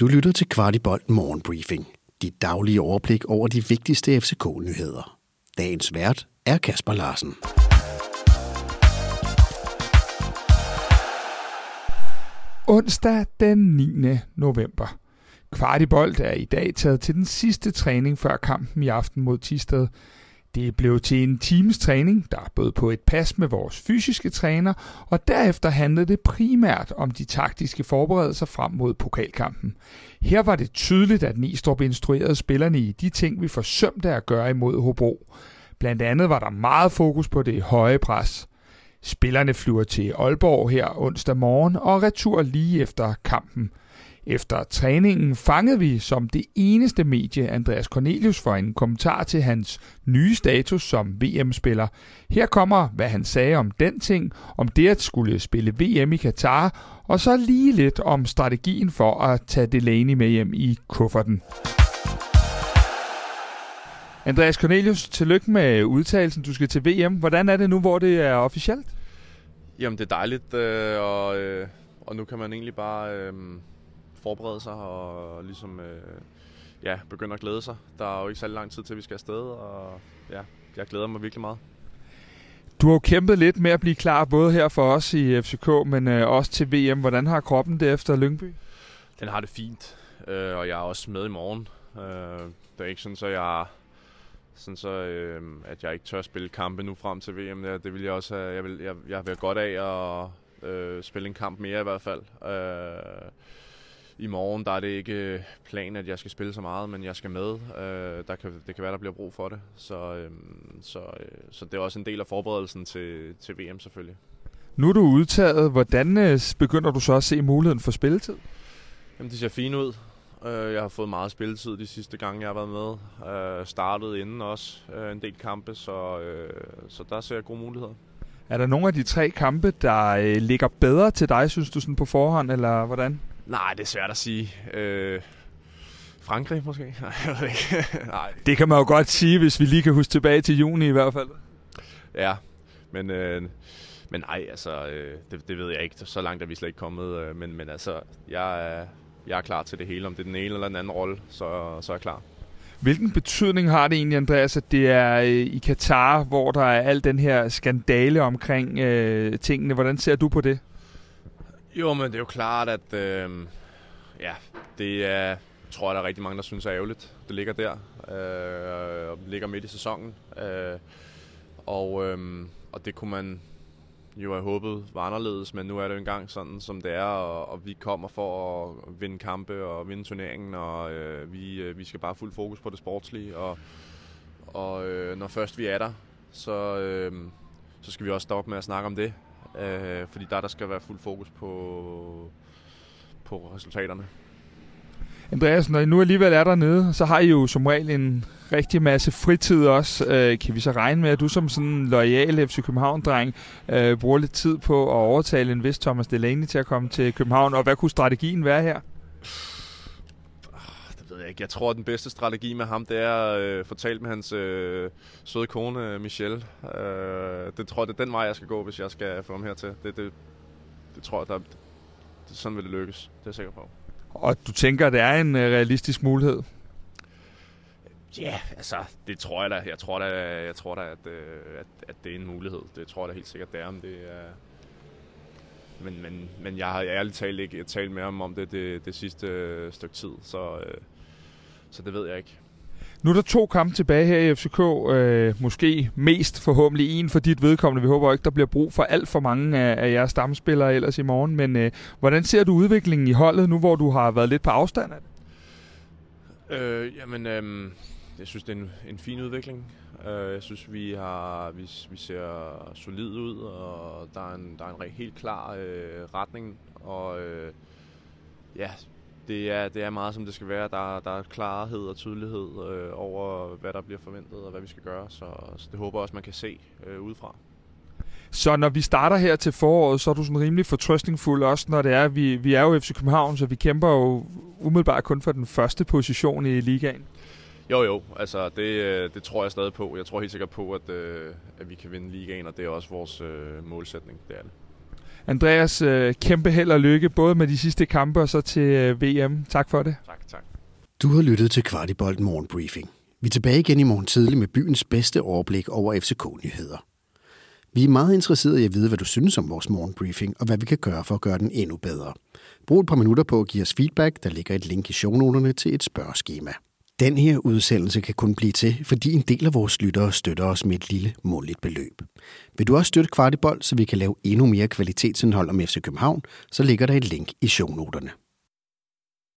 Du lytter til Kvartibolt Morgenbriefing. Dit daglige overblik over de vigtigste FCK-nyheder. Dagens vært er Kasper Larsen. Onsdag den 9. november. Kvartibolt er i dag taget til den sidste træning før kampen i aften mod Tisted. Det blev til en times træning, der bød på et pas med vores fysiske træner, og derefter handlede det primært om de taktiske forberedelser frem mod pokalkampen. Her var det tydeligt, at Nistrup instruerede spillerne i de ting, vi forsømte at gøre imod Hobro. Blandt andet var der meget fokus på det høje pres. Spillerne flyver til Aalborg her onsdag morgen og retur lige efter kampen – efter træningen fangede vi som det eneste medie Andreas Cornelius for en kommentar til hans nye status som VM-spiller. Her kommer, hvad han sagde om den ting, om det at skulle spille VM i Katar, og så lige lidt om strategien for at tage Delaney med hjem i kufferten. Andreas Cornelius, tillykke med udtalelsen. Du skal til VM. Hvordan er det nu, hvor det er officielt? Jamen, det er dejligt, øh, og, øh, og nu kan man egentlig bare... Øh forberede sig og ligesom øh, ja, begynde at glæde sig. Der er jo ikke særlig lang tid til, vi skal afsted, og ja, jeg glæder mig virkelig meget. Du har jo kæmpet lidt med at blive klar, både her for os i FCK, men øh, også til VM. Hvordan har kroppen det efter Lyngby? Den har det fint, øh, og jeg er også med i morgen. Øh, det er ikke sådan, så jeg sådan så, øh, at jeg ikke tør spille kampe nu frem til VM. Ja, det vil jeg også have, jeg vil, jeg, jeg vil godt af at øh, spille en kamp mere i hvert fald. Øh, i morgen der er det ikke planen, at jeg skal spille så meget, men jeg skal med. Øh, der kan, det kan være, der bliver brug for det. Så, øh, så, øh, så det er også en del af forberedelsen til, til VM selvfølgelig. Nu er du udtaget. Hvordan øh, begynder du så at se muligheden for spilletid? Jamen, det ser fint ud. Øh, jeg har fået meget spilletid de sidste gange, jeg har været med. Øh, startet inden også en del kampe, så, så der ser jeg gode muligheder. Er der nogle af de tre kampe, der ligger bedre til dig, synes du, sådan på forhånd, eller hvordan? Nej, det er svært at sige. Øh, Frankrig måske? Nej, jeg ved ikke. Nej. Det kan man jo godt sige, hvis vi lige kan huske tilbage til juni i hvert fald. Ja, men, øh, men nej, altså, øh, det, det ved jeg ikke. Så langt er vi slet ikke kommet. Øh, men, men altså, jeg er, jeg er klar til det hele. Om det er den ene eller den anden rolle, så, så er jeg klar. Hvilken betydning har det egentlig, Andreas, at det er øh, i Katar, hvor der er al den her skandale omkring øh, tingene? Hvordan ser du på det? Jo, men det er jo klart, at øh, ja, det er, tror jeg, der er rigtig mange, der synes er ærgerligt. Det ligger der, øh, og ligger midt i sæsonen. Øh, og, øh, og det kunne man jo have håbet var anderledes, men nu er det jo engang sådan, som det er, og, og vi kommer for at vinde kampe og vinde turneringen, og øh, vi, øh, vi skal bare fuld fokus på det sportslige, og, og øh, når først vi er der, så, øh, så skal vi også stoppe med at snakke om det, Øh, fordi der, der skal være fuld fokus på, på resultaterne. Andreas, når I nu alligevel er dernede, så har I jo som regel en rigtig masse fritid også. Øh, kan vi så regne med, at du som sådan en lojal FC København-dreng øh, bruger lidt tid på at overtale en vis Thomas Delaney til at komme til København? Og hvad kunne strategien være her? Jeg ikke. Jeg tror, at den bedste strategi med ham, det er at øh, få talt med hans øh, søde kone, Michelle. Øh, det tror jeg, det er den vej, jeg skal gå, hvis jeg skal få ham hertil. Det, det, det tror jeg, der, det, sådan vil det lykkes. Det er jeg sikker på. Og du tænker, at det er en øh, realistisk mulighed? Ja, yeah, altså, det tror jeg da. Jeg tror da, jeg tror da at, øh, at, at det er en mulighed. Det tror jeg da helt sikkert, det er. Om det er men, men, men jeg har ærligt talt ikke talt med ham om det det, det sidste stykke tid, så, øh, så det ved jeg ikke. Nu er der to kampe tilbage her i FCK. Øh, måske mest forhåbentlig en for dit vedkommende. Vi håber ikke, der bliver brug for alt for mange af, af jeres stamspillere ellers i morgen. Men øh, hvordan ser du udviklingen i holdet nu, hvor du har været lidt på afstand af det? Øh, jamen, øh, jeg synes, det er en, en fin udvikling. Øh, jeg synes, vi har vi, vi ser solid ud, og der er en, der er en helt klar øh, retning. Og øh, ja, det er, det er meget, som det skal være. Der, der er klarhed og tydelighed øh, over, hvad der bliver forventet og hvad vi skal gøre. Så, så det håber jeg også, man kan se øh, udefra. Så når vi starter her til foråret, så er du sådan rimelig fortrøstningsfuld også, når det er, vi, vi er jo FC København, så vi kæmper jo umiddelbart kun for den første position i ligaen. Jo, jo. Altså, det, øh, det tror jeg stadig på. Jeg tror helt sikkert på, at, øh, at vi kan vinde ligaen, og det er også vores øh, målsætning. Det er det. Andreas, øh, kæmpe held og lykke, både med de sidste kampe og så til øh, VM. Tak for det. Tak, tak. Du har lyttet til Kvartibolt Morgenbriefing. Vi er tilbage igen i morgen tidlig med byens bedste overblik over FCK-nyheder. Vi er meget interesserede i at vide, hvad du synes om vores morgenbriefing, og hvad vi kan gøre for at gøre den endnu bedre. Brug et par minutter på at give os feedback. Der ligger et link i shownoterne til et spørgeskema. Den her udsendelse kan kun blive til, fordi en del af vores lyttere støtter os med et lille måligt beløb. Vil du også støtte Kvartibold, så vi kan lave endnu mere kvalitetsindhold om FC København, så ligger der et link i shownoterne.